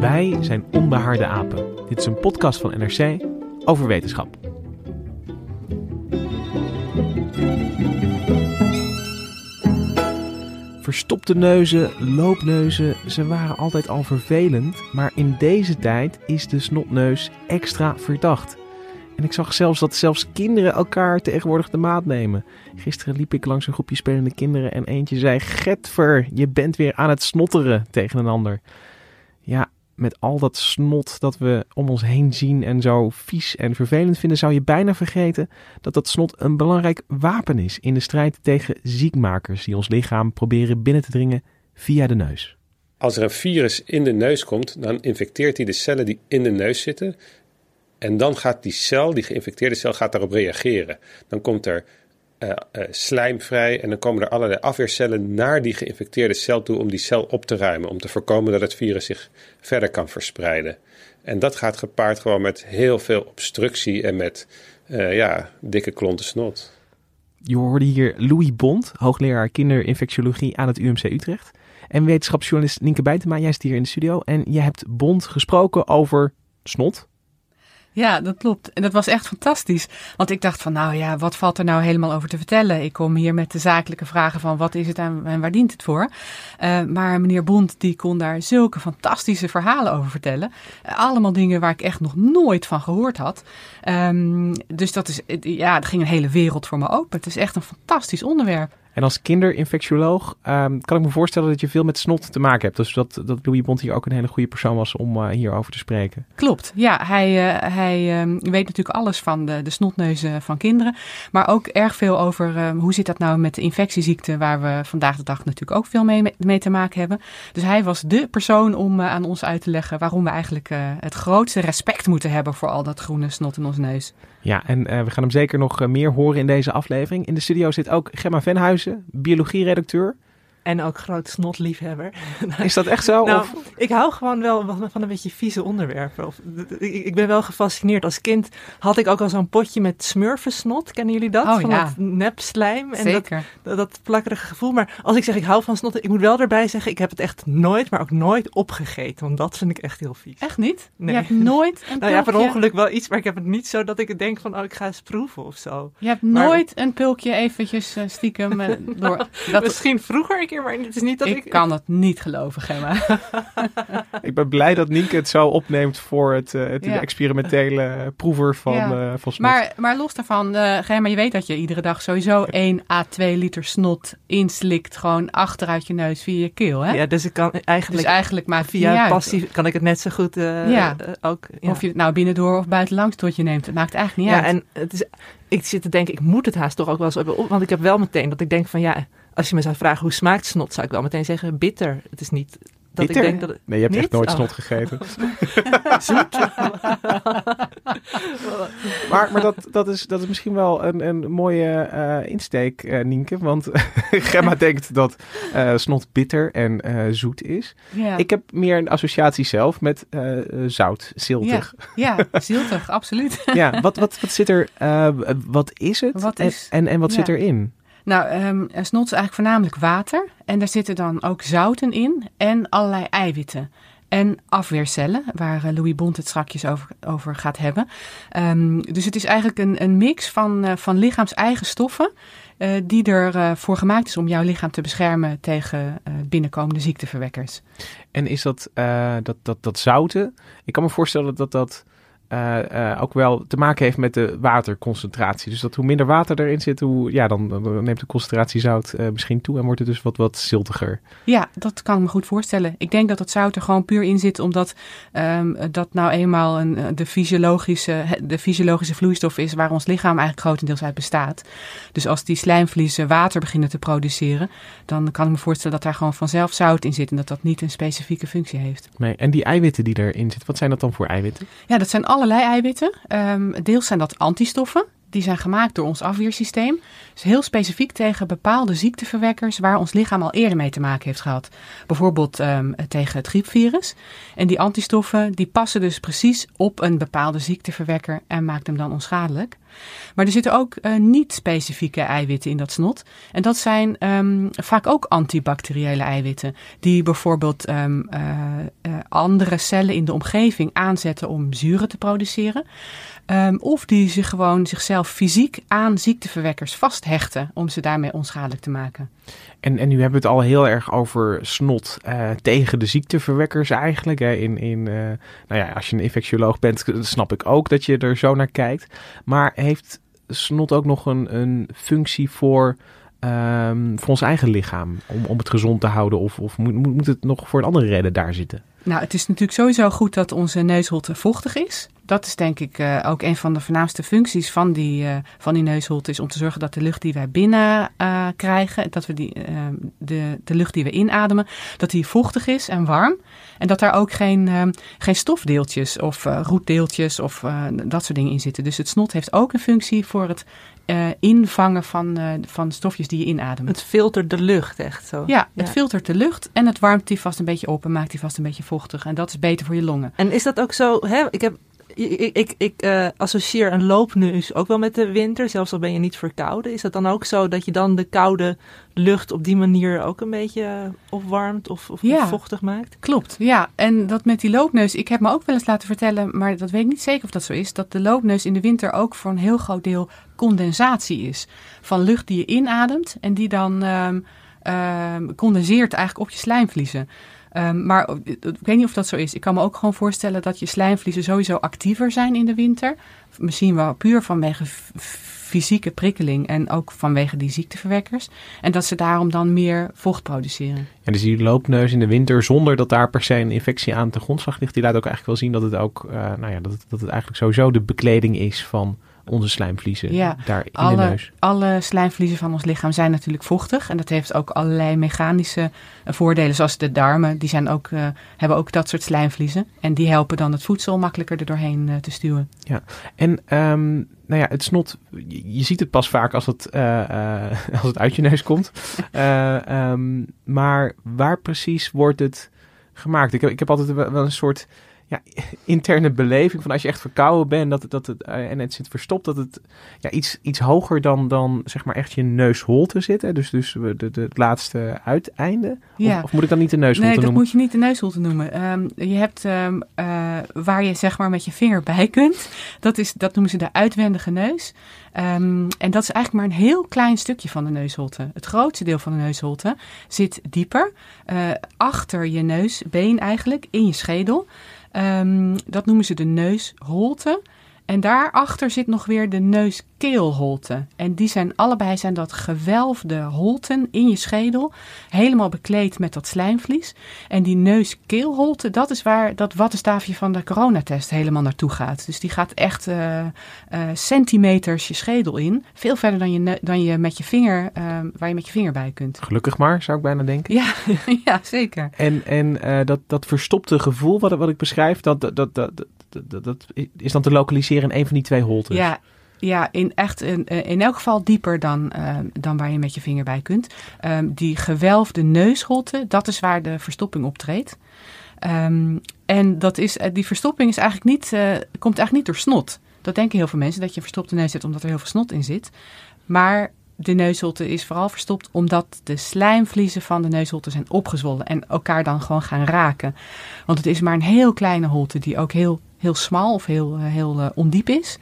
Wij zijn Onbehaarde Apen. Dit is een podcast van NRC over wetenschap. Verstopte neuzen, loopneuzen, ze waren altijd al vervelend, maar in deze tijd is de snotneus extra verdacht. En ik zag zelfs dat zelfs kinderen elkaar tegenwoordig de maat nemen. Gisteren liep ik langs een groepje spelende kinderen en eentje zei: Getver, je bent weer aan het snotteren tegen een ander. Ja, met al dat snot dat we om ons heen zien en zo vies en vervelend vinden, zou je bijna vergeten dat dat snot een belangrijk wapen is in de strijd tegen ziekmakers die ons lichaam proberen binnen te dringen via de neus. Als er een virus in de neus komt, dan infecteert hij de cellen die in de neus zitten. En dan gaat die cel, die geïnfecteerde cel, gaat daarop reageren. Dan komt er eh, eh, slijm vrij en dan komen er allerlei afweercellen naar die geïnfecteerde cel toe om die cel op te ruimen. Om te voorkomen dat het virus zich verder kan verspreiden. En dat gaat gepaard gewoon met heel veel obstructie en met eh, ja, dikke klonten snot. Je hoorde hier Louis Bond, hoogleraar kinderinfectiologie aan het UMC Utrecht. En wetenschapsjournalist Nienke Bijtema, jij zit hier in de studio. En jij hebt Bond gesproken over snot. Ja, dat klopt. En dat was echt fantastisch. Want ik dacht van, nou ja, wat valt er nou helemaal over te vertellen? Ik kom hier met de zakelijke vragen van, wat is het en, waar dient het voor? Uh, maar meneer Bond, die kon daar zulke fantastische verhalen over vertellen. Uh, allemaal dingen waar ik echt nog nooit van gehoord had. Um, dus dat is, ja, er ging een hele wereld voor me open. Het is echt een fantastisch onderwerp. En als kinderinfectioloog um, kan ik me voorstellen dat je veel met snot te maken hebt. Dus dat, dat Louis Bond hier ook een hele goede persoon was om uh, hierover te spreken. Klopt, ja. Hij, uh, hij um, weet natuurlijk alles van de, de snotneuzen van kinderen. Maar ook erg veel over um, hoe zit dat nou met de infectieziekten... waar we vandaag de dag natuurlijk ook veel mee, mee te maken hebben. Dus hij was de persoon om uh, aan ons uit te leggen... waarom we eigenlijk het grootste respect moeten hebben... voor al dat groene snot in ons neus. Ja, en we gaan hem zeker nog meer horen in deze aflevering. In de studio zit ook Gemma Venhuizen, biologieredacteur. En ook groot snotliefhebber. Is dat echt zo? Nou, of? ik hou gewoon wel van een beetje vieze onderwerpen. Of, ik, ik, ben wel gefascineerd. Als kind had ik ook al zo'n potje met smurfensnot. Kennen jullie dat? Oh, van ja. dat nepslijm. En Zeker. Dat, dat, plakkerige gevoel. Maar als ik zeg ik hou van snot, ik moet wel erbij zeggen, ik heb het echt nooit, maar ook nooit opgegeten. Want dat vind ik echt heel vies. Echt niet? Nee. Je hebt nooit een Nou ja, per ongeluk wel iets, maar ik heb het niet zo dat ik denk van, oh, ik ga eens proeven of zo. Je hebt Maar- nooit een pulkje eventjes eh, stiekem eh, door... Dat, Misschien vroeger een keer, maar het is niet dat ik... ik kan het niet geloven, Gemma. Ik ben blij dat Nienke het zo opneemt voor het, uh, het Ja. experimentele proever van, Ja. uh, van snot. Maar, maar los daarvan, uh, Gemma, je weet dat je iedere dag sowieso 1 à 2 liter snot inslikt. Gewoon achteruit je neus via je keel, hè? Ja, dus ik kan eigenlijk, dus eigenlijk maakt het via passief kan ik het net zo goed eh, Ja. eh, ook... Ja. Of je het nou binnendoor of buitenlangs tot je neemt. Het maakt eigenlijk niet ja, uit. en het is, ik zit te denken, ik moet het haast toch ook wel eens hebben op. Want ik heb wel meteen dat ik denk van ja, als je me zou vragen hoe smaakt snot, zou ik wel meteen zeggen bitter. Het is niet dat Bitter? ik denk dat het... Nee, je hebt echt nooit Oh. snot gegeten. Zoet. maar maar dat, dat, is, dat is misschien wel een, een mooie eh, insteek, eh, Nienke. Want Gemma denkt dat eh, snot bitter en eh, zoet is. ja. Ik heb meer een associatie zelf met zout, ziltig. ja, zieltig, absoluut. Ja, wat, wat, wat zit er, eh, wat is het Wat en- en, en, wat ja. zit erin? Nou, ehm, snot is eigenlijk voornamelijk water. En daar zitten dan ook zouten in en allerlei eiwitten. en afweercellen, waar eh, Louis Bont het strakjes over, over gaat hebben. Ehm, dus het is eigenlijk een, een mix van, uh, van lichaams-eigen stoffen uh, die ervoor voor gemaakt is om jouw lichaam te beschermen tegen binnenkomende ziekteverwekkers. En is dat, dat, dat, dat zouten? Ik kan me voorstellen dat dat uh, ook wel te maken heeft met de waterconcentratie. Dus dat hoe minder water erin zit, hoe, ja, dan, dan neemt de concentratie zout uh, misschien toe en wordt het dus wat, wat ziltiger. Ja, dat kan ik me goed voorstellen. Ik denk dat het zout er gewoon puur in zit, omdat um, dat nou eenmaal een, de, fysiologische, de fysiologische vloeistof is waar ons lichaam eigenlijk grotendeels uit bestaat. Dus als die slijmvliezen water beginnen te produceren, dan kan ik me voorstellen dat daar gewoon vanzelf zout in zit en dat dat niet een specifieke functie heeft. Nee, en die eiwitten die erin zitten, wat zijn dat dan voor eiwitten? Ja, dat zijn alle allerlei eiwitten. Um, deels zijn dat antistoffen. Die zijn gemaakt door ons afweersysteem. Dus heel specifiek tegen bepaalde ziekteverwekkers waar ons lichaam al eerder mee te maken heeft gehad. Bijvoorbeeld um, tegen het griepvirus. En die antistoffen die passen dus precies op een bepaalde ziekteverwekker en maakt hem dan onschadelijk. Maar er zitten ook uh, niet-specifieke eiwitten in dat snot. En dat zijn um, vaak ook antibacteriële eiwitten. Die bijvoorbeeld um, uh, uh, andere cellen in de omgeving aanzetten om zuren te produceren. Um, of die zich gewoon zichzelf fysiek aan ziekteverwekkers vasthechten om ze daarmee onschadelijk te maken. En, en nu hebben we het al heel erg over snot uh, tegen de ziekteverwekkers eigenlijk. Hè. In, in, uh, nou ja, als je een infectioloog bent, snap ik ook dat je er zo naar kijkt. Maar heeft snot ook nog een, een functie voor, um, voor ons eigen lichaam? Om, om het gezond te houden? Of, of moet, moet het nog voor een andere reden daar zitten? Nou, het is natuurlijk sowieso goed dat onze neusholte vochtig is. Dat is denk ik uh, ook een van de voornaamste functies van die, uh, van die neusholte. Is om te zorgen dat de lucht die wij binnen uh, krijgen, dat we die, de, de lucht die we inademen, dat die vochtig is en warm. En dat daar ook geen, geen stofdeeltjes of roetdeeltjes of dat soort dingen in zitten. Dus het snot heeft ook een functie voor het invangen van, van stofjes die je inademt. Het filtert de lucht echt zo. Ja, het ja. filtert de lucht en het warmt die vast een beetje op en maakt die vast een beetje vochtig. En dat is beter voor je longen. En is dat ook zo? Hè? Ik heb ik, ik, ik uh, associeer een loopneus ook wel met de winter, zelfs al ben je niet verkouden. Is dat dan ook zo dat je dan de koude lucht op die manier ook een beetje opwarmt of, of ja, vochtig maakt? Klopt, ja. En dat met die loopneus, ik heb me ook wel eens laten vertellen, maar dat weet ik niet zeker of dat zo is, dat de loopneus in de winter ook voor een heel groot deel condensatie is. Van lucht die je inademt en die dan um, um, condenseert eigenlijk op je slijmvliezen. Um, maar ik weet niet of dat zo is. Ik kan me ook gewoon voorstellen dat je slijmvliezen sowieso actiever zijn in de winter. Misschien wel puur vanwege fysieke prikkeling en ook vanwege die ziekteverwekkers. En dat ze daarom dan meer vocht produceren. Ja, dus die loopneus in de winter zonder dat daar per se een infectie aan te grondslag ligt, die laat ook eigenlijk wel zien dat het ook, uh, nou ja, dat het eigenlijk sowieso de bekleding is van onze slijmvliezen ja, daar in alle, de neus. Alle slijmvliezen van ons lichaam zijn natuurlijk vochtig. En dat heeft ook allerlei mechanische voordelen. Zoals de darmen, die zijn ook, uh, hebben ook dat soort slijmvliezen. En die helpen dan het voedsel makkelijker er doorheen uh, te stuwen. Ja, en um, nou ja, het snot, je, ziet het pas vaak als het, uh, als het uit je neus komt. um, maar waar precies wordt het gemaakt? Ik heb, ik heb altijd wel een soort ja, interne beleving van als je echt verkouden bent dat, dat het, uh, en het zit verstopt, dat het ja, iets, iets hoger dan, dan zeg maar echt je neusholte zit. Hè? Dus, dus de, de, het laatste uiteinde. Ja. Of, of, moet ik dan niet de neusholte nee, noemen? Nee, dat moet je niet de neusholte noemen. Um, je hebt um, uh, waar je zeg maar met je vinger bij kunt. Dat, is, dat noemen ze de uitwendige neus. Um, en dat is eigenlijk maar een heel klein stukje van de neusholte. Het grootste deel van de neusholte zit dieper. Uh, achter je neusbeen eigenlijk, in je schedel. Um, dat noemen ze de neusholte. En daarachter zit nog weer de neuskeelholte. En die zijn allebei zijn dat gewelfde holten in je schedel. Helemaal bekleed met dat slijmvlies. En die neuskeelholte, dat is waar dat wattenstaafje van de coronatest helemaal naartoe gaat. Dus die gaat echt uh, uh, centimeters je schedel in. Veel verder dan je, dan je met je vinger, uh, waar je met je vinger bij kunt. Gelukkig maar, zou ik bijna denken. Ja, ja zeker. En, en dat, dat verstopte gevoel wat, wat ik beschrijf, dat, dat, dat, dat, dat, dat is dan te lokaliseren in een van die twee holtes. Ja, ja, in, echt in, in elk geval dieper dan, uh, dan waar je met je vinger bij kunt. Um, die gewelfde neusholte, dat is waar de verstopping optreedt. Um, en dat is, die verstopping is eigenlijk niet, komt eigenlijk niet door snot. Dat denken heel veel mensen, dat je een verstopte neus hebt omdat er heel veel snot in zit. Maar de neusholte is vooral verstopt omdat de slijmvliezen van de neusholte zijn opgezwollen en elkaar dan gewoon gaan raken. Want het is maar een heel kleine holte die ook heel, heel smal of heel, eh, heel eh, ondiep is.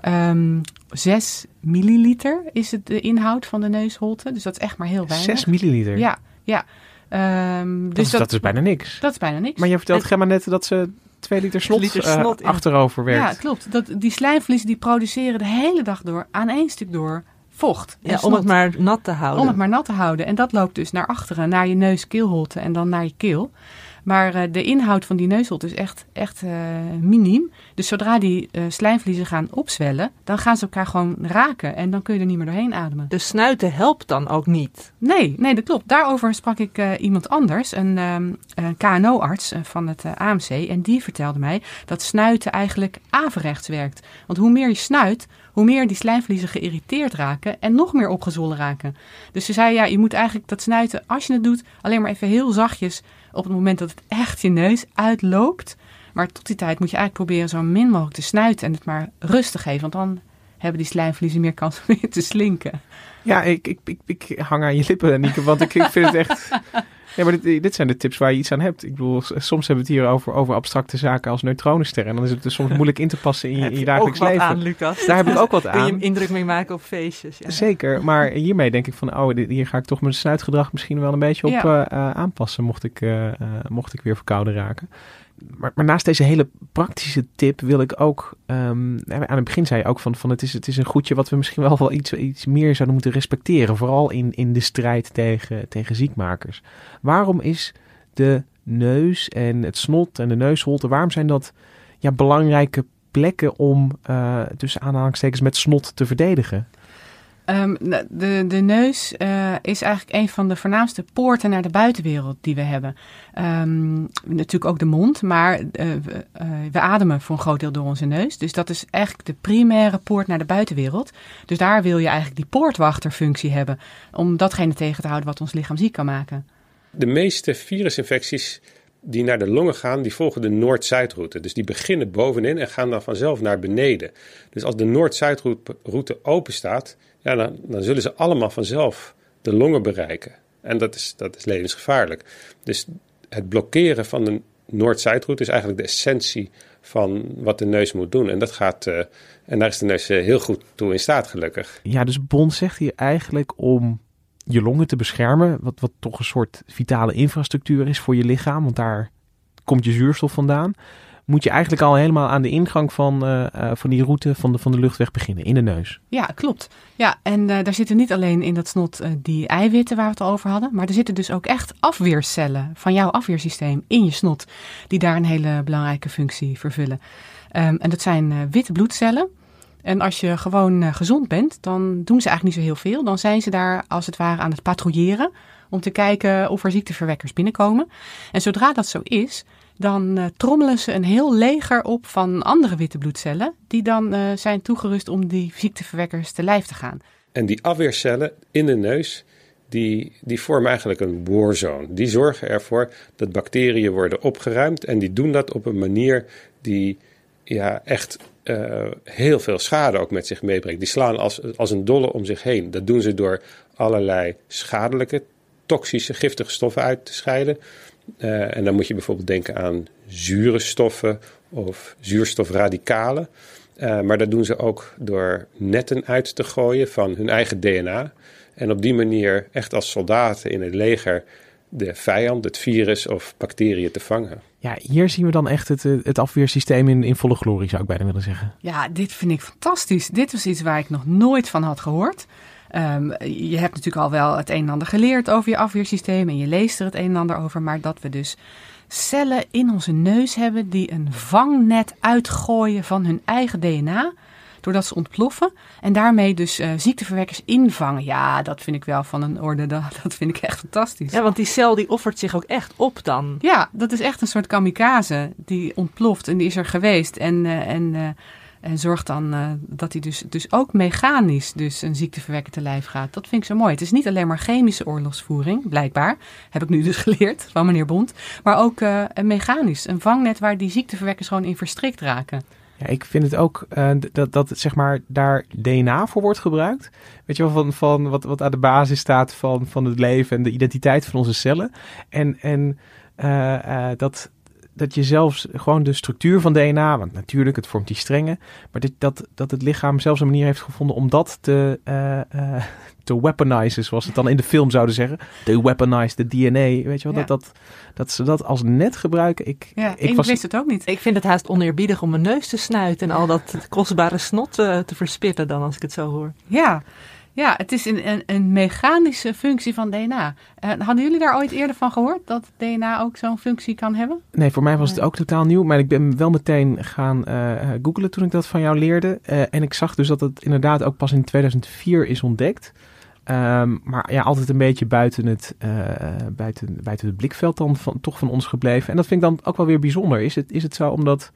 Ehm 6 milliliter is het de inhoud van de neusholte, dus dat is echt maar heel weinig. 6 milliliter. Ja, ja. Ehm, dat, dus is, dat is bijna niks. dat is bijna niks. Maar je vertelt Gemma net dat ze 2 liter snot, liter eh, snot achterover werkt. Ja, klopt. Dat, die slijmvliezen die produceren de hele dag door aan één stuk door vocht. en Ja, om het maar nat te houden. Om het maar nat te houden. En dat loopt dus naar achteren, naar je neus-keelholte en dan naar je keel. Maar eh, de inhoud van die neusholte is echt, echt eh, miniem. Dus zodra die eh, slijmvliezen gaan opzwellen, dan gaan ze elkaar gewoon raken. En dan kun je er niet meer doorheen ademen. De snuiten helpt dan ook niet. Nee, nee, dat klopt. Daarover sprak ik iemand anders, een, ehm, een KNO-arts van het AMC. En die vertelde mij dat snuiten eigenlijk averechts werkt. Want hoe meer je snuit, hoe meer die slijmvliezen geïrriteerd raken en nog meer opgezwollen raken. Dus ze zei, ja, je moet eigenlijk dat snuiten, als je het doet, alleen maar even heel zachtjes op het moment dat het echt je neus uitloopt. Maar tot die tijd moet je eigenlijk proberen zo min mogelijk te snuiten en het maar rustig geven. Want dan hebben die slijmvliezen meer kans om weer te slinken. Ja, ik, ik, ik, ik hang aan je lippen, Nieke, want ik, ik vind het echt... Ja, maar dit, dit zijn de tips waar je iets aan hebt. Ik bedoel, soms hebben we het hier over, over abstracte zaken als neutronensterren. En dan is het dus soms moeilijk in te passen in je, in je dagelijks ook wat leven. aan, Lucas. Daar heb ik ook wat Kun je aan. indruk mee maken op feestjes. Ja. Zeker, maar hiermee denk ik van, oh, dit- hier ga ik toch mijn snuitgedrag misschien wel een beetje op Ja. eh, eh, aanpassen, mocht ik, eh, eh, mocht ik weer verkouden raken. Maar, naast deze hele praktische tip wil ik ook, ehm, aan het begin zei je ook van, van het, is, het is een goedje wat we misschien wel, wel iets, iets meer zouden moeten respecteren, vooral in, in de strijd tegen, tegen ziekmakers. Waarom is de neus en het snot en de neusholte, waarom zijn dat ja, belangrijke plekken om eh, tussen aanhalingstekens met snot te verdedigen? Ehm, de, de neus eh, is eigenlijk een van de voornaamste poorten naar de buitenwereld die we hebben. Ehm, natuurlijk ook de mond, maar eh, we, eh, we ademen voor een groot deel door onze neus. Dus dat is eigenlijk de primaire poort naar de buitenwereld. Dus daar wil je eigenlijk die poortwachterfunctie hebben. Om datgene tegen te houden wat ons lichaam ziek kan maken. De meeste virusinfecties die naar de longen gaan, die volgen de Noord-Zuidroute. Dus die beginnen bovenin en gaan dan vanzelf naar beneden. Dus als de Noord-Zuidroute open staat, ja, dan, zullen ze allemaal vanzelf de longen bereiken. En dat is, dat is levensgevaarlijk. Dus het blokkeren van de Noord-Zuidroute is eigenlijk de essentie van wat de neus moet doen. En, dat gaat, eh, en daar is de neus eh, heel goed toe in staat, gelukkig. Ja, dus Bond zegt hier eigenlijk om je longen te beschermen, wat, wat toch een soort vitale infrastructuur is voor je lichaam, want daar komt je zuurstof vandaan, moet je eigenlijk al helemaal aan de ingang van, eh, eh, van die route van de, van de luchtweg beginnen, in de neus. Ja, klopt. Ja, en eh, daar zitten niet alleen in dat snot die eiwitten waar we het al over hadden, maar er zitten dus ook echt afweercellen van jouw afweersysteem in je snot, die daar een hele belangrijke functie vervullen. Ehm, en dat zijn witte bloedcellen. En als je gewoon gezond bent, dan doen ze eigenlijk niet zo heel veel. Dan zijn ze daar als het ware aan het patrouilleren om te kijken of er ziekteverwekkers binnenkomen. En zodra dat zo is, dan eh, trommelen ze een heel leger op van andere witte bloedcellen, die dan eh, zijn toegerust om die ziekteverwekkers te lijf te gaan. En die afweercellen in de neus, die, die vormen eigenlijk een warzone. Die zorgen ervoor dat bacteriën worden opgeruimd. En die doen dat op een manier die ja, echt eh, heel veel schade ook met zich meebrengt. Die slaan als, als een dolle om zich heen. Dat doen ze door allerlei schadelijke, toxische, giftige stoffen uit te scheiden. Eh, en dan moet je bijvoorbeeld denken aan zure stoffen of zuurstofradicalen. Eh, maar dat doen ze ook door netten uit te gooien van hun eigen DNA. En op die manier echt als soldaten in het leger de vijand, het virus of bacteriën te vangen. Ja, hier zien we dan echt het, eh, het afweersysteem in, in volle glorie, zou ik bijna willen zeggen. Ja, dit vind ik fantastisch. Dit was iets waar ik nog nooit van had gehoord. Ehm, je hebt natuurlijk al wel het een en ander geleerd over je afweersysteem en je leest er het een en ander over, maar dat we dus cellen in onze neus hebben die een vangnet uitgooien van hun eigen DNA, doordat ze ontploffen en daarmee dus eh, ziekteverwekkers invangen. Ja, dat vind ik wel van een orde, dat, dat vind ik echt fantastisch. Ja, want die cel die offert zich ook echt op dan. Ja, dat is echt een soort kamikaze. Die ontploft en die is er geweest. En, eh, en, eh, en zorgt dan eh, dat hij dus, dus ook mechanisch dus een ziekteverwekker te lijf gaat. Dat vind ik zo mooi. Het is niet alleen maar chemische oorlogsvoering, blijkbaar. Heb ik nu dus geleerd van meneer Bond. Maar ook eh, een mechanisch. Een vangnet waar die ziekteverwekkers gewoon in verstrikt raken. Ja, ik vind het ook eh, dat, dat zeg maar daar DNA voor wordt gebruikt. Weet je wel, van, van wat, wat aan de basis staat van, van het leven en de identiteit van onze cellen. En, en dat, dat je zelfs gewoon de structuur van DNA, want natuurlijk, het vormt die strengen, maar dat, dat, dat het lichaam zelfs een manier heeft gevonden om dat te, eh eh te weaponizen, zoals ze het dan in de film zouden zeggen. Te weaponize de DNA, weet je wel, Ja. dat, dat, dat ze dat als net gebruiken. Ik, Ja, ik ik, was, wist het ook niet. Ik vind het haast oneerbiedig om mijn neus te snuiten en al dat kostbare snot eh, te verspillen dan, als ik het zo hoor. Ja, ja het is een, een, een mechanische functie van DNA. Eh, hadden jullie daar ooit eerder van gehoord? Dat DNA ook zo'n functie kan hebben? Nee, voor mij was het ook totaal nieuw. Maar ik ben wel meteen gaan eh googlen toen ik dat van jou leerde. Eh, en ik zag dus dat het inderdaad ook pas in 2004 is ontdekt. Ehm, maar ja, altijd een beetje buiten het, buiten, buiten het blikveld dan van, toch van ons gebleven. En dat vind ik dan ook wel weer bijzonder. Is het, is het zo omdat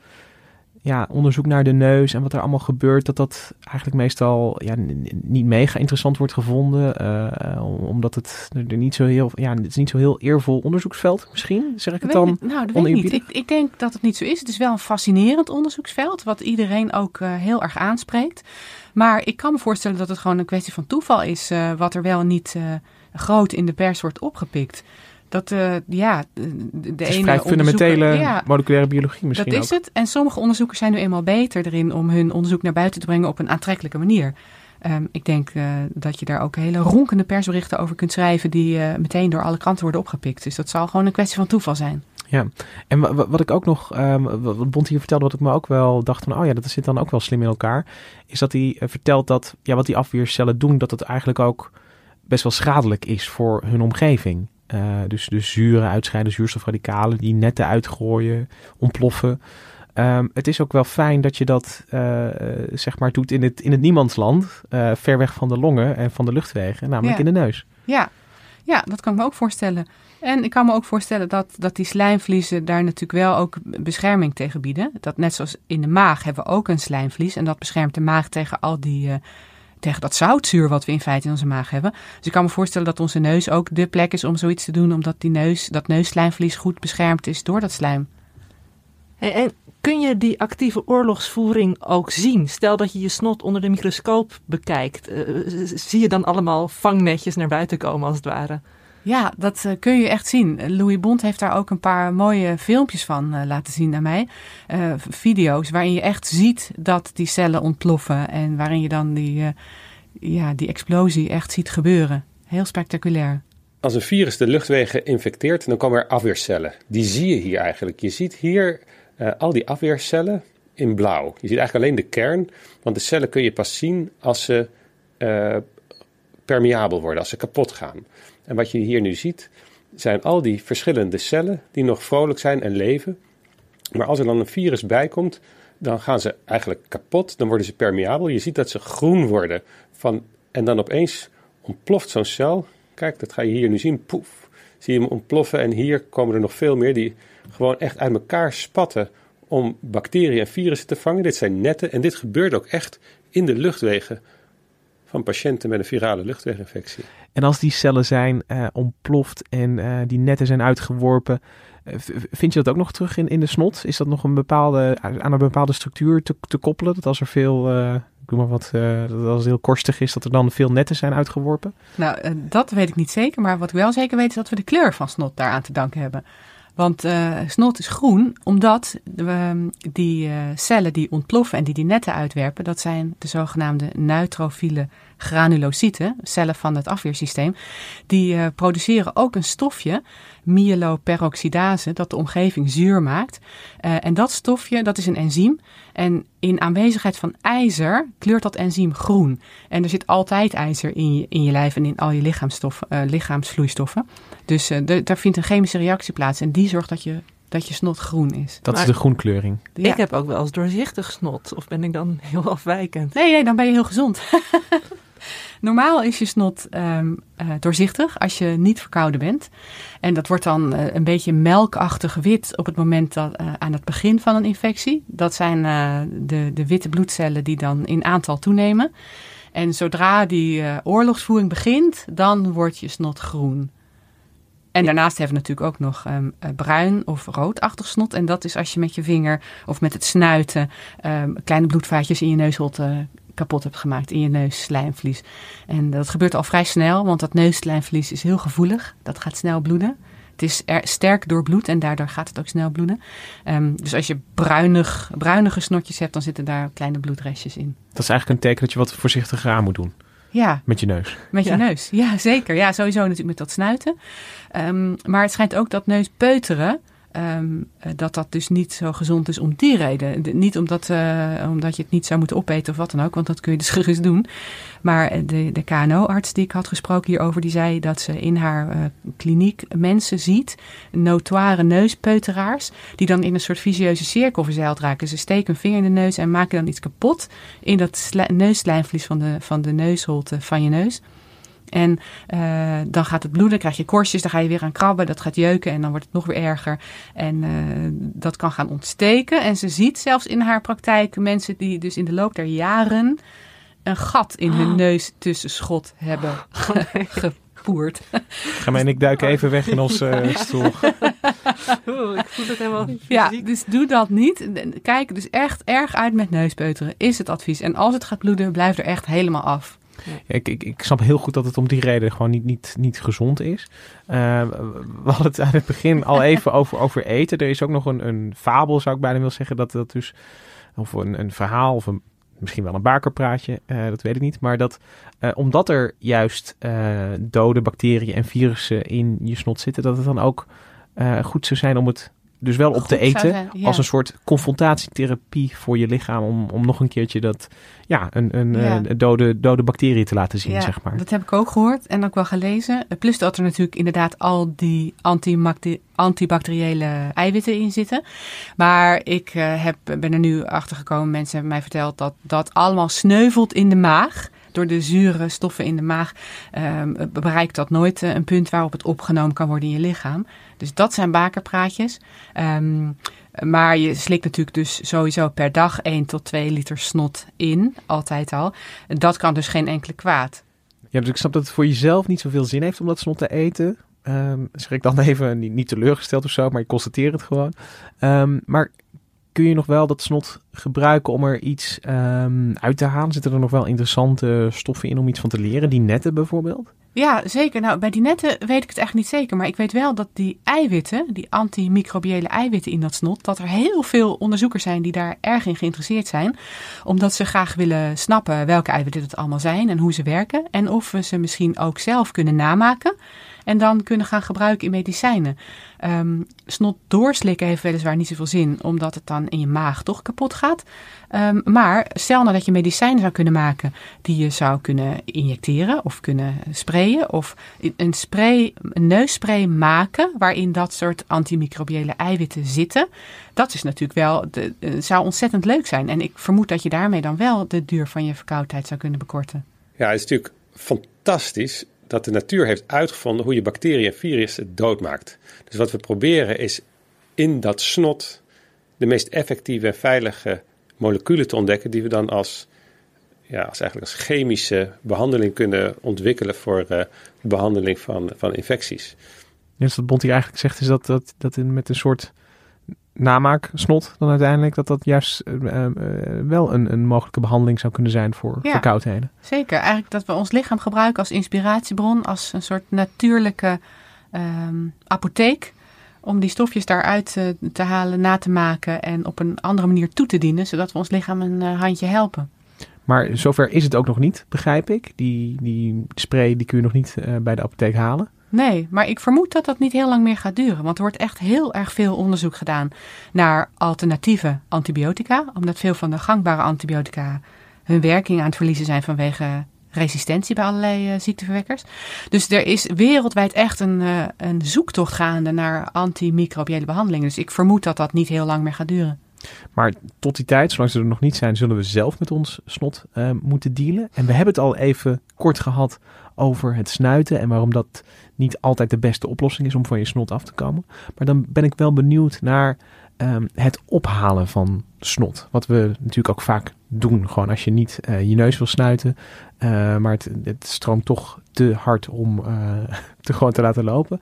ja, onderzoek naar de neus en wat er allemaal gebeurt, dat dat eigenlijk meestal ja, niet mega interessant wordt gevonden. eh, omdat het er niet zo heel, ja, het is niet zo heel eervol onderzoeksveld misschien, zeg ik het dan? ik- nou, dat weet ik niet. Ik, ik denk dat het niet zo is. Het is wel een fascinerend onderzoeksveld, wat iedereen ook eh, heel erg aanspreekt. Maar ik kan me voorstellen dat het gewoon een kwestie van toeval is, eh, wat er wel niet groot in de pers wordt opgepikt. Dat, eh, ja, de, de Het is ene vrij fundamentele ja, moleculaire biologie misschien dat is ook. het. En sommige onderzoekers zijn nu eenmaal beter erin om hun onderzoek naar buiten te brengen op een aantrekkelijke manier. Ehm, ik denk eh, dat je daar ook hele ronkende persberichten over kunt schrijven die eh, meteen door alle kranten worden opgepikt. Dus dat zal gewoon een kwestie van toeval zijn. Ja, en wa- wa- wat ik ook nog, ehm, wat Bont hier vertelde, wat ik me ook wel dacht van, oh ja, dat zit dan ook wel slim in elkaar, is dat hij vertelt dat, ja, wat die afweercellen doen, dat het eigenlijk ook best wel schadelijk is voor hun omgeving. Eh, dus, dus zuren uitscheiden, zuurstofradicalen, die netten uitgooien, ontploffen. Ehm, het is ook wel fijn dat je dat, eh, eh, zeg maar, doet in het, in het niemandsland, ver weg van de longen en van de luchtwegen, namelijk Ja. in de neus. Ja. ja, dat kan ik me ook voorstellen. En ik kan me ook voorstellen dat, dat die slijmvliezen daar natuurlijk wel ook bescherming tegen bieden. Dat net zoals in de maag hebben we ook een slijmvlies. En dat beschermt de maag tegen al die, dat zoutzuur wat we in feite in onze maag hebben. Dus ik kan me voorstellen dat onze neus ook de plek is om zoiets te doen. Omdat die neus, dat neusslijmvlies goed beschermd is door dat slijm. En, kun je die actieve oorlogsvoering ook zien? Stel dat je je snot onder de microscoop bekijkt. eh, zie je dan allemaal vangnetjes naar buiten komen als het ware? Ja, dat eh, kun je echt zien. Louis Bond heeft daar ook een paar mooie filmpjes van eh, laten zien aan mij. Eh, video's waarin je echt ziet dat die cellen ontploffen. En waarin je dan die, ja, die explosie echt ziet gebeuren. Heel spectaculair. Als een virus de luchtwegen infecteert, dan komen er afweercellen. Die zie je hier eigenlijk. Je ziet hier al die afweercellen in blauw. Je ziet eigenlijk alleen de kern, want de cellen kun je pas zien als ze permeabel worden, als ze kapot gaan. En wat je hier nu ziet, zijn al die verschillende cellen die nog vrolijk zijn en leven. Maar als er dan een virus bij komt, dan gaan ze eigenlijk kapot. Dan worden ze permeabel. Je ziet dat ze groen worden. Van, en dan opeens ontploft zo'n cel. Kijk, dat ga je hier nu zien. Poef. Zie je hem ontploffen. En hier komen er nog veel meer die gewoon echt uit elkaar spatten om bacteriën en virussen te vangen. Dit zijn netten. En dit gebeurt ook echt in de luchtwegen van patiënten met een virale luchtweginfectie. En als die cellen zijn eh, ontploft en eh, die netten zijn uitgeworpen, eh, vind je dat ook nog terug in, in de snot? Is dat nog een bepaalde, aan een bepaalde structuur te, te koppelen? Dat als er veel, eh, ik doe maar wat, eh, dat als het heel korstig is, dat er dan veel netten zijn uitgeworpen? Nou, dat weet ik niet zeker. Maar wat ik wel zeker weet is dat we de kleur van snot daaraan te danken hebben. Want eh, snot is groen omdat ehm, die eh, cellen die ontploffen en die die netten uitwerpen, dat zijn de zogenaamde neutrofiele granulocyten, cellen van het afweersysteem. Die eh, produceren ook een stofje, myeloperoxidase, dat de omgeving zuur maakt. En dat stofje, dat is een enzym. En in aanwezigheid van ijzer kleurt dat enzym groen. En er zit altijd ijzer in je, in je lijf en in al je lichaamsvloeistoffen. Dus eh, daar vindt een chemische reactie plaats. En die zorgt dat je, dat je snot groen is. Dat Maar- is de groenkleuring. Ja. Ik heb ook wel eens doorzichtig snot. Of ben ik dan heel afwijkend? Nee, nee, dan ben je heel gezond. Normaal is je snot ehm, eh, doorzichtig als je niet verkouden bent. En dat wordt dan eh, een beetje melkachtig wit op het moment dat, eh, aan het begin van een infectie. Dat zijn eh, de, de witte bloedcellen die dan in aantal toenemen. En zodra die eh, oorlogsvoering begint, dan wordt je snot groen. En daarnaast hebben we natuurlijk ook nog ehm, eh, bruin of roodachtig snot. En dat is als je met je vinger of met het snuiten ehm, kleine bloedvaatjes in je neusholte kapot hebt gemaakt in je neusslijmvlies. En dat gebeurt al vrij snel, want dat neusslijmvlies is heel gevoelig. Dat gaat snel bloeden. Het is er sterk door bloed en daardoor gaat het ook snel bloeden. Ehm, dus als je bruinig, bruinige snotjes hebt, dan zitten daar kleine bloedrestjes in. Dat is eigenlijk een teken dat je wat voorzichtiger aan moet doen. Ja, Met je neus. met je Ja. neus. Ja, zeker. Ja, sowieso natuurlijk met dat snuiten. Ehm, maar het schijnt ook dat neuspeuteren, ehm, eh, dat dat dus niet zo gezond is om die reden. De- niet omdat, eh, omdat je het niet zou moeten opeten of wat dan ook, want dat kun je dus gerust doen. Maar eh, de, de KNO-arts die ik had gesproken hierover, die zei dat ze in haar kliniek mensen ziet, notoire neuspeuteraars, die dan in een soort vicieuze cirkel verzeild raken. Ze steken een vinger in de neus en maken dan iets kapot in dat sli- neusslijmvlies van de, van de neusholte van je neus. En eh, dan gaat het bloeden, krijg je korstjes, dan ga je weer aan krabben, dat gaat jeuken en dan wordt het nog weer erger. En eh, dat kan gaan ontsteken. En ze ziet zelfs in haar praktijk mensen die dus in de loop der jaren een gat in hun neus tussenschot hebben gepoerd. Ga en ik duiken even weg in onze eh, stoel. Oeh, ik voel het helemaal Ja, fysiek. dus doe dat niet. Kijk dus echt erg uit met neuspeuteren, is het advies. En als het gaat bloeden, blijf er echt helemaal af. Ik, ik, ik snap heel goed dat het om die reden gewoon niet, niet, niet gezond is. Eh, we hadden het aan het begin al even over, over eten. Er is ook nog een, een fabel, zou ik bijna willen zeggen. Dat dat dus, of een, een verhaal, of een, misschien wel een bakerpraatje, eh, dat weet ik niet. Maar dat eh, omdat er juist dode bacteriën en virussen in je snot zitten, dat het dan ook goed zou zijn om het dus wel op Goed te eten. zijn, ja. Als een soort confrontatietherapie voor je lichaam. Om, om nog een keertje dat, ja, een, een Ja. eh, dode, dode bacterie te laten zien, Ja, zeg maar. Dat heb ik ook gehoord en ook wel gelezen. Plus dat er natuurlijk inderdaad al die antibacteriële eiwitten in zitten. Maar ik eh, heb, ben er nu achter gekomen, mensen hebben mij verteld dat dat allemaal sneuvelt in de maag. Door de zure stoffen in de maag ehm, bereikt dat nooit eh, een punt waarop het opgenomen kan worden in je lichaam. Dus dat zijn bakerpraatjes. Ehm, maar je slikt natuurlijk dus sowieso per dag 1 tot 2 liter snot in, altijd al. Dat kan dus geen enkele kwaad. Ja, dus ik snap dat het voor jezelf niet zoveel zin heeft om dat snot te eten. Ehm zeg ik dan even niet, teleurgesteld of zo, maar je constateert het gewoon. Ehm, maar kun je nog wel dat snot gebruiken om er iets ehm, uit te halen? Zitten er nog wel interessante stoffen in om iets van te leren? Die netten bijvoorbeeld? Ja, zeker. Nou, bij die netten weet ik het echt niet zeker. Maar ik weet wel dat die eiwitten, die antimicrobiële eiwitten in dat snot, dat er heel veel onderzoekers zijn die daar erg in geïnteresseerd zijn. Omdat ze graag willen snappen welke eiwitten het allemaal zijn en hoe ze werken. En of we ze misschien ook zelf kunnen namaken. En dan kunnen gaan gebruiken in medicijnen. Ehm, snot doorslikken heeft weliswaar niet zoveel zin, omdat het dan in je maag toch kapot gaat. Ehm, maar stel nou dat je medicijnen zou kunnen maken die je zou kunnen injecteren of kunnen sprayen. Of een, spray, een neusspray maken waarin dat soort antimicrobiële eiwitten zitten. Dat is natuurlijk wel, eh, zou ontzettend leuk zijn. En ik vermoed dat je daarmee dan wel de duur van je verkoudheid zou kunnen bekorten. Ja, het is natuurlijk fantastisch dat de natuur heeft uitgevonden hoe je bacteriën en virussen doodmaakt. Dus wat we proberen is in dat snot de meest effectieve en veilige moleculen te ontdekken die we dan als, ja, als, eigenlijk als chemische behandeling kunnen ontwikkelen voor eh, de behandeling van, van infecties. Dus wat Bont hier eigenlijk zegt is dat, dat, dat met een soort namaaksnot dan uiteindelijk, dat dat juist eh, eh, wel een, een mogelijke behandeling zou kunnen zijn voor Ja. verkoudheden. Zeker, eigenlijk dat we ons lichaam gebruiken als inspiratiebron, als een soort natuurlijke ehm, apotheek. Om die stofjes daaruit eh, te halen, na te maken en op een andere manier toe te dienen, zodat we ons lichaam een eh, handje helpen. Maar zover is het ook nog niet, begrijp ik. Die, die spray die kun je nog niet eh, bij de apotheek halen. Nee, maar ik vermoed dat dat niet heel lang meer gaat duren. Want er wordt echt heel erg veel onderzoek gedaan naar alternatieve antibiotica. Omdat veel van de gangbare antibiotica hun werking aan het verliezen zijn vanwege resistentie bij allerlei eh, ziekteverwekkers. Dus er is wereldwijd echt een, eh, een zoektocht gaande naar antimicrobiële behandelingen. Dus ik vermoed dat dat niet heel lang meer gaat duren. Maar tot die tijd, zolang ze er nog niet zijn, zullen we zelf met ons snot eh, moeten dealen. En we hebben het al even kort gehad over het snuiten en waarom dat niet altijd de beste oplossing is om van je snot af te komen. Maar dan ben ik wel benieuwd naar ehm, het ophalen van snot. Wat we natuurlijk ook vaak doen. Gewoon als je niet eh, je neus wil snuiten, eh, maar het, stroomt toch te hard om eh, te gewoon te laten lopen.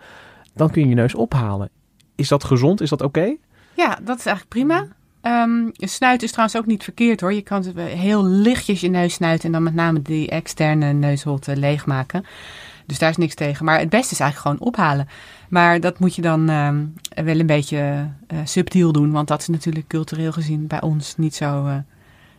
dan kun je je neus ophalen. Is dat gezond? Is dat oké? Ja, dat is eigenlijk prima. Um, snuiten is trouwens ook niet verkeerd hoor. Je kan heel lichtjes je neus snuiten en dan met name die externe neusholte leegmaken. Dus daar is niks tegen. Maar het beste is eigenlijk gewoon ophalen. Maar dat moet je dan um, wel een beetje uh, subtiel doen. Want dat is natuurlijk cultureel gezien bij ons niet zo. Uh,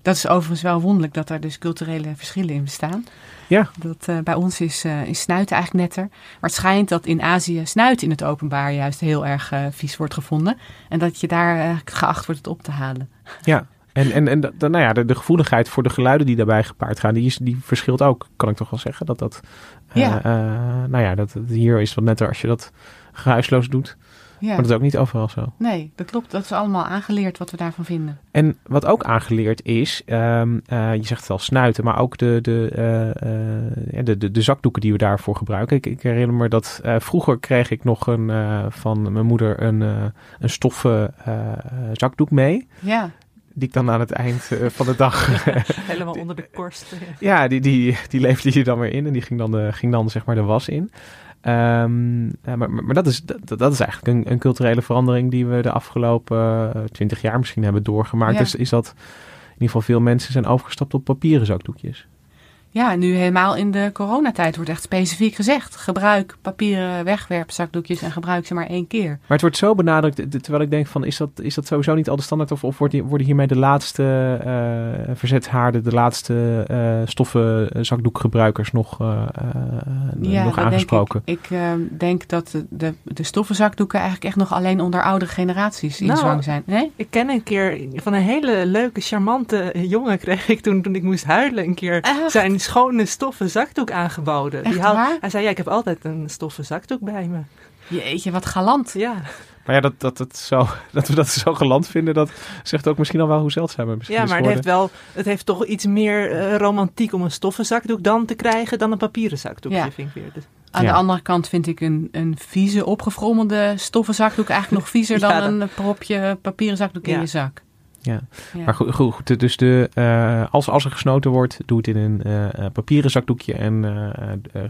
dat is overigens wel wonderlijk dat er dus culturele verschillen in bestaan. Ja. Dat uh, bij ons is, is snuiten eigenlijk netter. Maar het schijnt dat in Azië snuiten in het openbaar juist heel erg vies wordt gevonden. En dat je daar geacht wordt het op te halen. Ja. En, en, en de, nou ja, de, de, gevoeligheid voor de geluiden die daarbij gepaard gaan, die, is, die verschilt ook, kan ik toch wel zeggen. Dat dat, ja. nou ja, dat, hier is wat netter als je dat geruisloos doet. Ja. Maar dat is ook niet overal zo. Nee, dat klopt. Dat is allemaal aangeleerd wat we daarvan vinden. En wat ook aangeleerd is, um, uh, je zegt het al snuiten, maar ook de, de, uh, uh, de, de, de, zakdoeken die we daarvoor gebruiken. Ik, ik herinner me dat vroeger kreeg ik nog een, van mijn moeder een, een stoffen zakdoek mee. Ja. Die ik dan aan het eind van de dag. Helemaal onder de korst. ja, die, die, die leefde je dan weer in en die ging dan, de, ging dan zeg maar de was in. Um, maar, maar, maar, dat, is, dat, dat is eigenlijk een, een, culturele verandering die we de afgelopen twintig jaar misschien hebben doorgemaakt. Ja. Dus is dat in ieder geval veel mensen zijn overgestapt op papieren zakdoekjes. Ja, nu helemaal in de coronatijd wordt echt specifiek gezegd. Gebruik papieren wegwerpzakdoekjes en gebruik ze maar één keer. Maar het wordt zo benadrukt, terwijl ik denk van is dat, is dat sowieso niet al de standaard? Of, of worden hiermee de laatste uh, verzetshaarden, de laatste uh, stoffen zakdoekgebruikers nog, uh, ja, nog aangesproken? Denk ik ik denk dat de, de, de stoffen zakdoeken eigenlijk echt nog alleen onder oudere generaties in nou, zwang zijn. Nee? Ik ken een keer van een hele leuke, charmante jongen kreeg ik toen, toen ik moest huilen een keer Echt? zijn schone stoffen zakdoek aangeboden. Echt Die haal, waar? hij zei, ja, ik heb altijd een stoffen zakdoek bij me. Jeetje, wat galant. Ja. Maar ja, dat, dat, het zo, dat we dat zo geland vinden, dat zegt ook misschien al wel hoe zeldzaam het misschien Ja, maar het heeft, wel, het heeft toch iets meer uh, romantiek om een stoffen zakdoek dan te krijgen dan een papieren zakdoekje, Ja. vind ik weer. Dus, Aan Ja. de andere kant vind ik een, een vieze, opgefrommelde stoffen zakdoek eigenlijk nog viezer Ja, dan dat- een propje papieren zakdoek in je zak. Ja. Ja. Maar goed, goed, dus de, eh, als, als er gesnoten wordt, doe het in een eh, eh, papieren zakdoekje en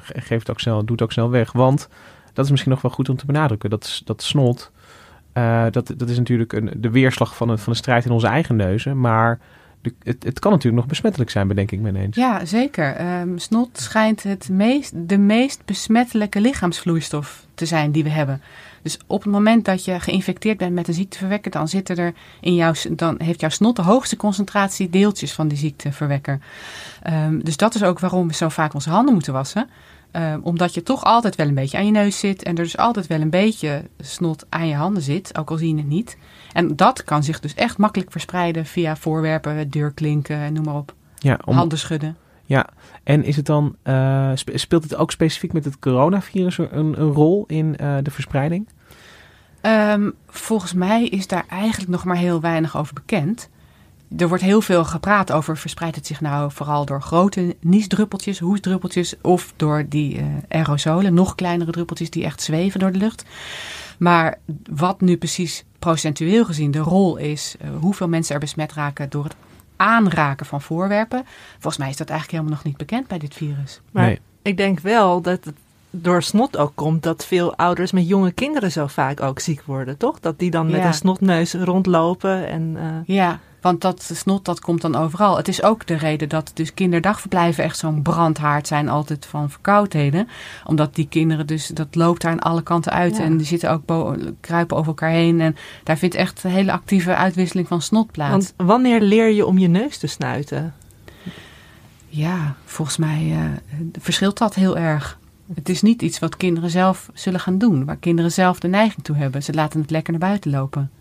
ge- geef het ook snel, doe het ook snel weg. Want dat is misschien nog wel goed om te benadrukken. Dat, dat snot, dat, dat is natuurlijk een, de weerslag van, het, van de strijd in onze eigen neuzen. Maar het, het kan natuurlijk nog besmettelijk zijn, bedenk ik me ineens. Ja, zeker. Ehm, snot schijnt het meest, de meest besmettelijke lichaamsvloeistof te zijn die we hebben. Dus op het moment dat je geïnfecteerd bent met een ziekteverwekker, dan, zitten er in jouw, dan heeft jouw snot de hoogste concentratie deeltjes van die ziekteverwekker. Ehm, dus dat is ook waarom we zo vaak onze handen moeten wassen. Ehm, omdat je toch altijd wel een beetje aan je neus zit en er dus altijd wel een beetje snot aan je handen zit, ook al zie je het niet. En dat kan zich dus echt makkelijk verspreiden via voorwerpen, deurklinken, noem maar op. Ja, om, Handen schudden. ja. en is het dan, eh, spe- speelt het ook specifiek met het coronavirus een, een rol in eh, de verspreiding? Ehm, volgens mij is daar eigenlijk nog maar heel weinig over bekend. Er wordt heel veel gepraat over, verspreidt het zich nou vooral door grote niesdruppeltjes, hoesdruppeltjes of door die eh, aerosolen, nog kleinere druppeltjes die echt zweven door de lucht. Maar wat nu precies procentueel gezien de rol is, eh, hoeveel mensen er besmet raken door het aanraken van voorwerpen, volgens mij is dat eigenlijk helemaal nog niet bekend bij dit virus. maar Nee. ik denk wel dat het door snot ook komt dat veel ouders met jonge kinderen zo vaak ook ziek worden, toch? Dat die dan met Ja. een snotneus rondlopen en... eh, Ja, want dat snot dat komt dan overal. Het is ook de reden dat dus kinderdagverblijven echt zo'n brandhaard zijn altijd van verkoudheden. Omdat die kinderen dus, dat loopt daar aan alle kanten uit. Ja. En die zitten ook kruipen over elkaar heen. En daar vindt echt een hele actieve uitwisseling van snot plaats. Want wanneer leer je om je neus te snuiten? Ja, volgens mij eh, verschilt dat heel erg. Het is niet iets wat kinderen zelf zullen gaan doen. Waar kinderen zelf de neiging toe hebben. Ze laten het lekker naar buiten lopen.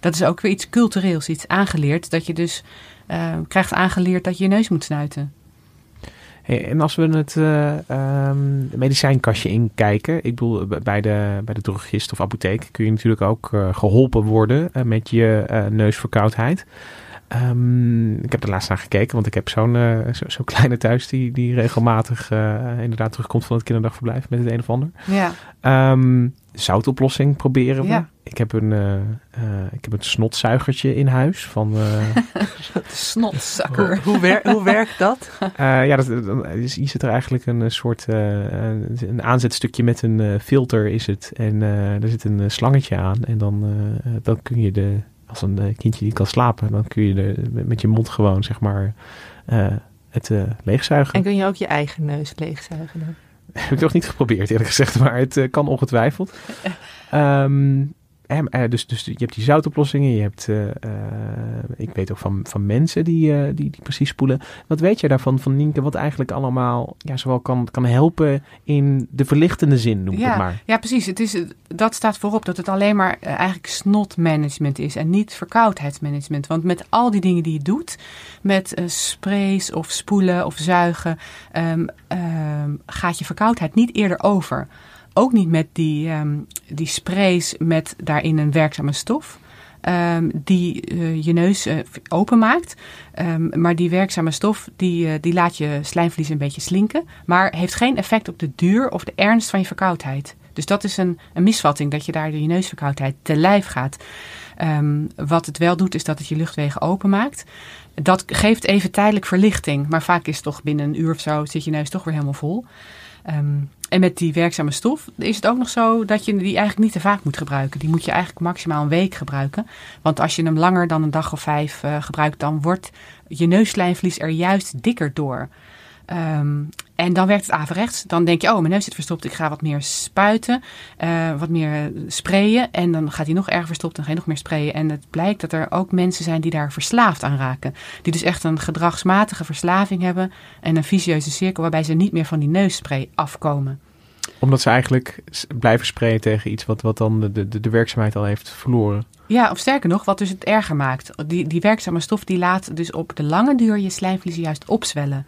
Dat is ook weer iets cultureels, iets aangeleerd. Dat je dus eh, krijgt aangeleerd dat je je neus moet snuiten. Hey, en als we het eh, ehm, medicijnkastje inkijken, ik bedoel b- bij de, bij de drogist of apotheek kun je natuurlijk ook eh, geholpen worden eh, met je eh, neusverkoudheid. Ehm, ik heb er laatst naar gekeken, want ik heb zo'n eh, zo, zo'n kleine thuis die, die regelmatig eh, inderdaad terugkomt van het kinderdagverblijf met het een of ander. Ja. Ehm, zoutoplossing proberen we. Ja. Ik heb een, eh, eh, ik heb een snotzuigertje in huis van... eh, Snotzakker. Hoe, wer- hoe werkt dat? Eh, ja, dat, dan is, hier zit er eigenlijk een soort eh, een aanzetstukje met een eh, filter is het. En eh er zit een slangetje aan. En dan, eh, dan kun je de, als een kindje niet kan slapen, dan kun je de, met, met je mond gewoon zeg maar eh, het eh, leegzuigen. En kun je ook je eigen neus leegzuigen dan? Heb ik nog niet geprobeerd eerlijk gezegd, maar het eh, kan ongetwijfeld. Ehm, eh, dus, dus je hebt die zoutoplossingen, je hebt, eh, eh, ik weet ook van, van mensen die, eh, die, die precies spoelen. Wat weet jij daarvan, van Nienke, wat eigenlijk allemaal ja, zowel kan, kan helpen in de verlichtende zin, noem ik het maar. Ja, precies. Het is, dat staat voorop dat het alleen maar eh, eigenlijk snotmanagement is en niet verkoudheidsmanagement. Want met al die dingen die je doet, met eh, sprays of spoelen of zuigen, ehm, ehm, gaat je verkoudheid niet eerder over. Ook niet met die, ehm, die sprays met daarin een werkzame stof. ehm, die eh, je neus eh, openmaakt. Ehm, maar die werkzame stof die, eh, die laat je slijmvlies een beetje slinken. Maar heeft geen effect op de duur of de ernst van je verkoudheid. Dus dat is een, een misvatting, dat je daar door je neusverkoudheid te lijf gaat. Wat het wel doet, is dat het je luchtwegen openmaakt. Dat geeft even tijdelijk verlichting. Maar vaak is het toch binnen een uur of zo, zit je neus toch weer helemaal vol. Ehm, en met die werkzame stof is het ook nog zo dat je die eigenlijk niet te vaak moet gebruiken. Die moet je eigenlijk maximaal een week gebruiken. Want als je hem langer dan een dag of vijf eh, gebruikt, dan wordt je neusslijmvlies er juist dikker door. Ehm, en dan werkt het averechts. Dan denk je, oh, mijn neus zit verstopt. Ik ga wat meer spuiten, eh, wat meer sprayen. En dan gaat hij nog erger verstopt. Dan ga je nog meer sprayen. En het blijkt dat er ook mensen zijn die daar verslaafd aan raken. Die dus echt een gedragsmatige verslaving hebben. En een vicieuze cirkel waarbij ze niet meer van die neusspray afkomen. Omdat ze eigenlijk blijven sprayen tegen iets wat, wat dan de, de, de werkzaamheid al heeft verloren. Ja, of sterker nog, wat dus het erger maakt. Die, die werkzame stof die laat dus op de lange duur je slijmvliezen juist opzwellen.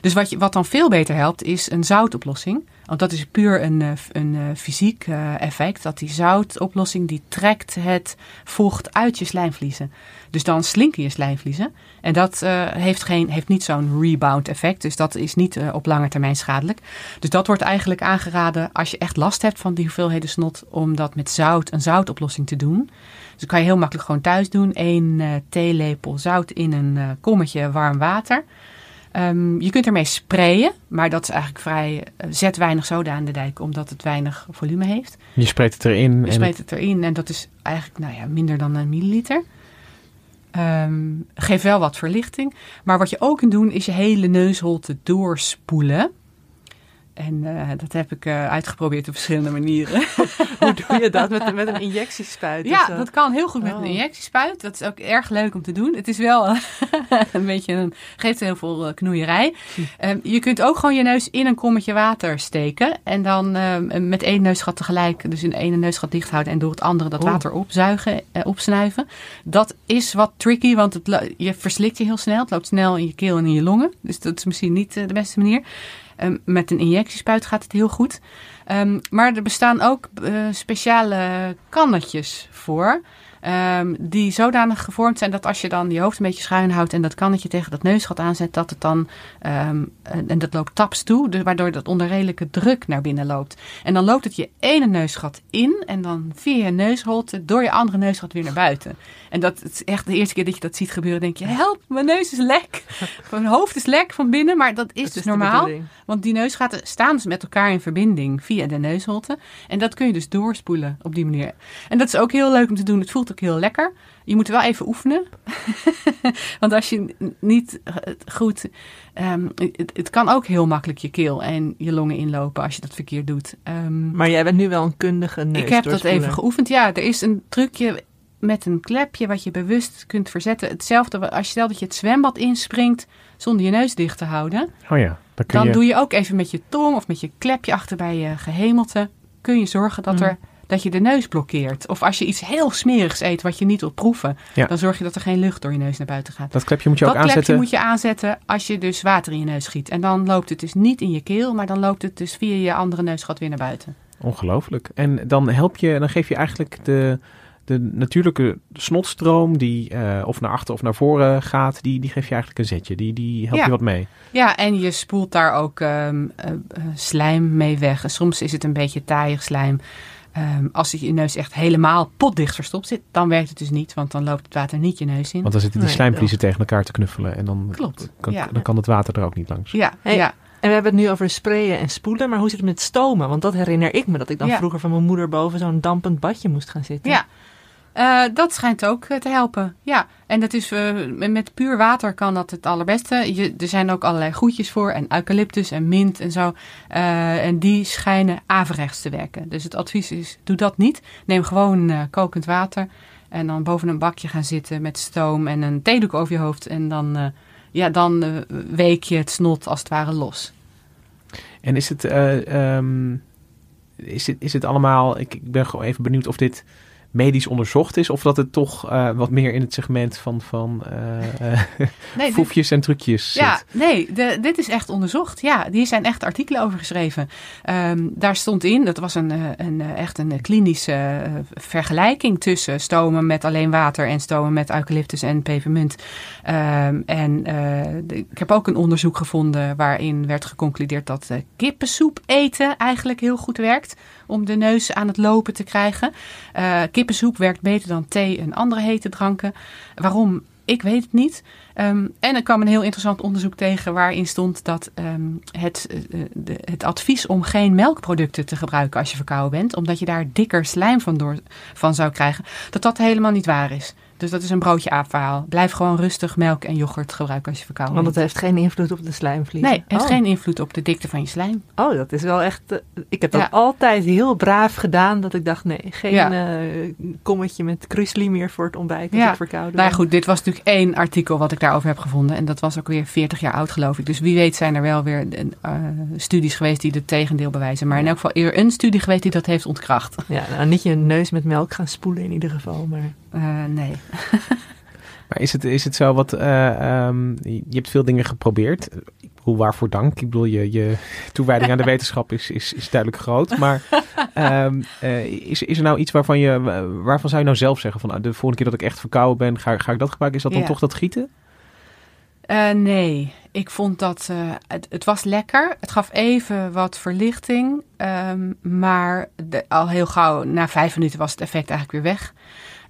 Dus wat, je, wat dan veel beter helpt, is een zoutoplossing. Want dat is puur een, eh, een eh, fysiek eh, effect. Dat die zoutoplossing die trekt het vocht uit je slijmvliezen. Dus dan slinken je slijmvliezen. En dat heeft, geen, heeft niet zo'n rebound effect. Dus dat is niet op lange termijn schadelijk. Dus dat wordt eigenlijk aangeraden als je echt last hebt van die hoeveelheden snot. Om dat met zout, een zoutoplossing te doen. Dus dat kan je heel makkelijk gewoon thuis doen. Eén eh, theelepel zout in een kommetje warm water. Ehm, je kunt ermee sprayen, maar dat is eigenlijk vrij. eh, zet weinig soda aan de dijk, omdat het weinig volume heeft. Je spreekt het erin. Je en spreekt het erin en dat is eigenlijk nou ja, minder dan een milliliter. Ehm geeft wel wat verlichting. Maar wat je ook kunt doen, is je hele neusholte doorspoelen. En eh, dat heb ik eh, uitgeprobeerd op verschillende manieren. Hoe doe je dat? Met, met een injectiespuit? Ja, zo? dat kan heel goed met Oh. een injectiespuit. Dat is ook erg leuk om te doen. Het is wel een beetje een, geeft heel veel eh, knoeierij. Ehm, je kunt ook gewoon je neus in een kommetje water steken. En dan ehm, met één neusgat tegelijk, dus in ene neusgat dicht houden en door het andere dat Oeh. water opzuigen, eh, opsnuiven. Dat is wat tricky, want het, je verslikt je heel snel. Het loopt snel in je keel en in je longen. Dus dat is misschien niet de beste manier. Ehm, met een injectiespuit gaat het heel goed. Ehm, maar er bestaan ook eh, speciale kannetjes voor. Ehm, die zodanig gevormd zijn dat als je dan je hoofd een beetje schuin houdt en dat kannetje tegen dat neusgat aanzet, dat het dan, ehm, en, dat loopt taps toe, dus waardoor dat onder redelijke druk naar binnen loopt. En dan loopt het je ene neusgat in en dan via je neusholte door je andere neusgat weer naar buiten. En dat is echt de eerste keer dat je dat ziet gebeuren, denk je, help, mijn neus is lek. Mijn hoofd is lek van binnen, maar dat is Dat dus normaal. Want die neusgaten staan dus met elkaar in verbinding via de neusholte. En dat kun je dus doorspoelen op die manier. En dat is ook heel leuk om te doen. Het voelt ook heel lekker. Je moet wel even oefenen. Want als je niet eh, goed... ehm, het, het kan ook heel makkelijk je keel en je longen inlopen als je dat verkeerd doet. Ehm, Maar jij bent nu wel een kundige neus. ik heb dat even geoefend. Ja, er is een trucje met een klepje wat je bewust kunt verzetten. Hetzelfde als je stelt dat je het zwembad inspringt zonder je neus dicht te houden. Oh ja, dan kun Dan je... doe je ook even met je tong of met je klepje achter bij je gehemelte. Kun je zorgen dat, er, dat je de neus blokkeert. Of als je iets heel smerigs eet wat je niet wilt proeven. Ja. Dan zorg je dat er geen lucht door je neus naar buiten gaat. Dat klepje moet je dat ook klepje aanzetten. moet je aanzetten als je dus water in je neus schiet. En dan loopt het dus niet in je keel, maar dan loopt het dus via je andere neusgat weer naar buiten. Ongelooflijk. En dan help je, dan geef je eigenlijk de, de natuurlijke snotstroom die eh, of naar achter of naar voren gaat, die, die geef je eigenlijk een zetje. Die, die helpt Ja. je wat mee. Ja, en je spoelt daar ook ehm, eh, eh, slijm mee weg. En soms is het een beetje taaiig slijm. Ehm, als je je neus echt helemaal potdicht verstopt zit, dan werkt het dus niet, want dan loopt het water niet je neus in. Want dan zitten die Nee, slijmvliezen tegen elkaar te knuffelen en dan Klopt, kan, ja. dan kan het water er ook niet langs. Ja, Hey, ja. En we hebben het nu over sprayen en spoelen, maar hoe zit het met stomen? Want dat herinner ik me, dat ik dan Ja. vroeger van mijn moeder boven zo'n dampend badje moest gaan zitten. Ja, Eh, dat schijnt ook eh, te helpen. Ja, en dat is eh, met- puur water kan dat het allerbeste. Er zijn ook allerlei groetjes voor en eucalyptus en mint en zo. En die schijnen averechts te werken. Dus het advies is, doe dat niet. Neem gewoon kokend water en dan boven een bakje gaan zitten met stoom en een theedoek over je hoofd. En dan, ja, dan week je het snot als het ware los. En is het, eh, ehm, is het, is het allemaal, ik, ik ben gewoon even benieuwd of dit medisch onderzocht is of dat het toch eh, wat meer in het segment van, van dit- foefjes en trucjes zit. Ja, nee, de, dit is echt onderzocht. Ja, hier zijn echt artikelen over geschreven. Ehm, daar stond in, dat was een, een, echt een klinische vergelijking tussen stomen met alleen water en stomen met eucalyptus en pepermunt. Ehm, en de- ik heb ook een onderzoek gevonden waarin werd geconcludeerd dat kippensoep eten eigenlijk heel goed werkt om de neus aan het lopen te krijgen. Eh, kippensoep werkt beter dan thee en andere hete dranken. Waarom? Ik weet het niet. Ehm, en er kwam een heel interessant onderzoek tegen waarin stond dat ehm, het, eh, de, het advies om geen melkproducten te gebruiken als je verkouden bent, omdat je daar dikker slijm van, door, van zou krijgen, dat dat helemaal niet waar is. Dus dat is een broodje aapverhaal. Blijf gewoon rustig melk en yoghurt gebruiken als je verkouden Want het bent. heeft geen invloed op de slijmvlies. Nee, het heeft oh. geen invloed op de dikte van je slijm. Oh, dat is wel echt... eh, ik heb dat Ja. altijd heel braaf gedaan. Dat ik dacht, nee, geen Ja. eh, kommetje met kruisli meer voor het ontbijt als Ja. ik verkouden Nou ja, goed, dit was natuurlijk één artikel wat ik daarover heb gevonden. En dat was ook weer 40 jaar oud, geloof ik. Dus wie weet zijn er wel weer eh, studies geweest die het tegendeel bewijzen. Maar in elk geval eerder een studie geweest die dat heeft ontkracht. Ja, nou, niet je neus met melk gaan spoelen in ieder geval. Maar Eh, nee. Maar is het, is het zo wat, eh, ehm, je hebt veel dingen geprobeerd. Bedoel, waarvoor dank? Ik bedoel, je, je toewijding aan de wetenschap is, is, is duidelijk groot. Maar ehm, eh, is, is er nou iets waarvan je, waarvan zou je nou zelf zeggen van, nou, de volgende keer dat ik echt verkouden ben, ga, ga ik dat gebruiken? Is dat dan Ja. toch dat gieten? Nee, ik vond dat het, het was lekker. Het gaf even wat verlichting. ehm, maar de- al heel gauw, na vijf minuten, was het effect eigenlijk weer weg.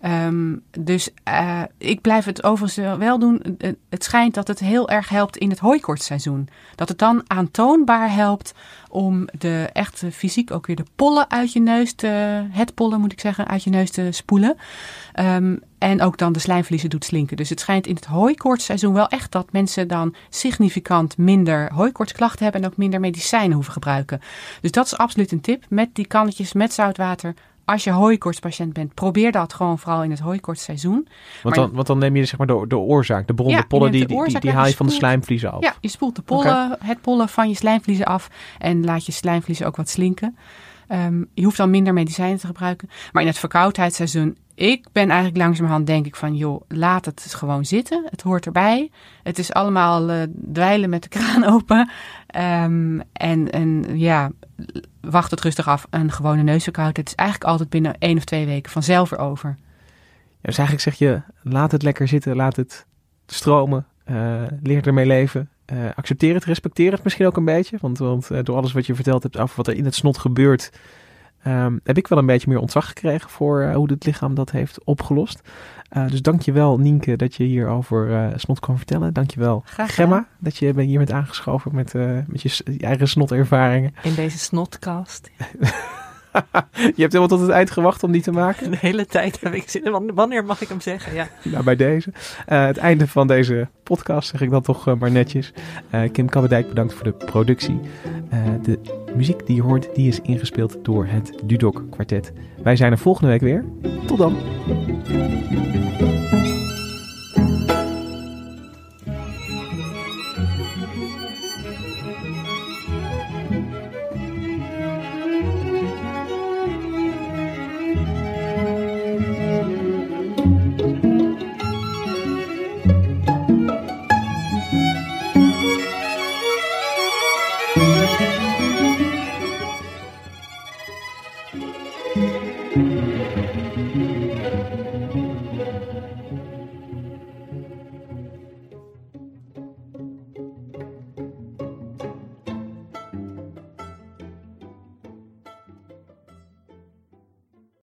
Ehm, dus eh, ik blijf het overigens wel doen. Eh, Het schijnt dat het heel erg helpt in het hooikortseizoen. Dat het dan aantoonbaar helpt om de echt fysiek ook weer de pollen uit je neus te... Het pollen moet ik zeggen, uit je neus te spoelen. Ehm, en ook dan de slijmvliezen doet slinken. Dus het schijnt in het hooikoortsseizoen wel echt dat mensen dan significant minder hooikoortsklachten hebben en ook minder medicijnen hoeven gebruiken. Dus dat is absoluut een tip. Met die kannetjes met zoutwater. Als je hooikoortspatiënt bent, probeer dat gewoon vooral in het hooikoortsseizoen. Want, Maar- dan, want dan neem je zeg maar de, de oorzaak, de bron, Ja, de pollen, die, de die, haal je je van de slijmvliezen af. Ja, je spoelt de pollen, het pollen van je slijmvliezen af en laat je slijmvliezen ook wat slinken. Ehm, je hoeft dan minder medicijnen te gebruiken. Maar in het verkoudheidsseizoen, ik ben eigenlijk langzamerhand denk ik van, joh, laat het gewoon zitten. Het hoort erbij. Het is allemaal eh, dweilen met de kraan open. Ehm, en, en ja, wacht het rustig af. Een gewone neusverkoudheid is eigenlijk altijd binnen één of twee weken vanzelf weer over. Ja, dus eigenlijk zeg je, laat het lekker zitten, laat het stromen, eh, leer ermee leven. Eh, accepteer het, respecteer het misschien ook een beetje. Want, want eh, door alles wat je verteld hebt over wat er in het snot gebeurt, ehm, heb ik wel een beetje meer ontzag gekregen voor eh, hoe het lichaam dat heeft opgelost. Dus dank je wel, Nienke, dat je hier over snot kan vertellen. Dank je wel. Gemma, dat je hier bent aangeschoven met, met je, je eigen snotervaringen. in deze snotcast. je hebt helemaal tot het eind gewacht om die te maken. De hele tijd heb ik zin. in. Wan- Wanneer mag ik hem zeggen? Ja. Nou, bij deze. Eh, het einde van deze podcast zeg ik dan toch eh, maar netjes. Eh, Kim Kabbedijk bedankt voor de productie. De muziek die je hoort, die is ingespeeld door het Dudok Kwartet. Wij zijn er volgende week weer. Tot dan.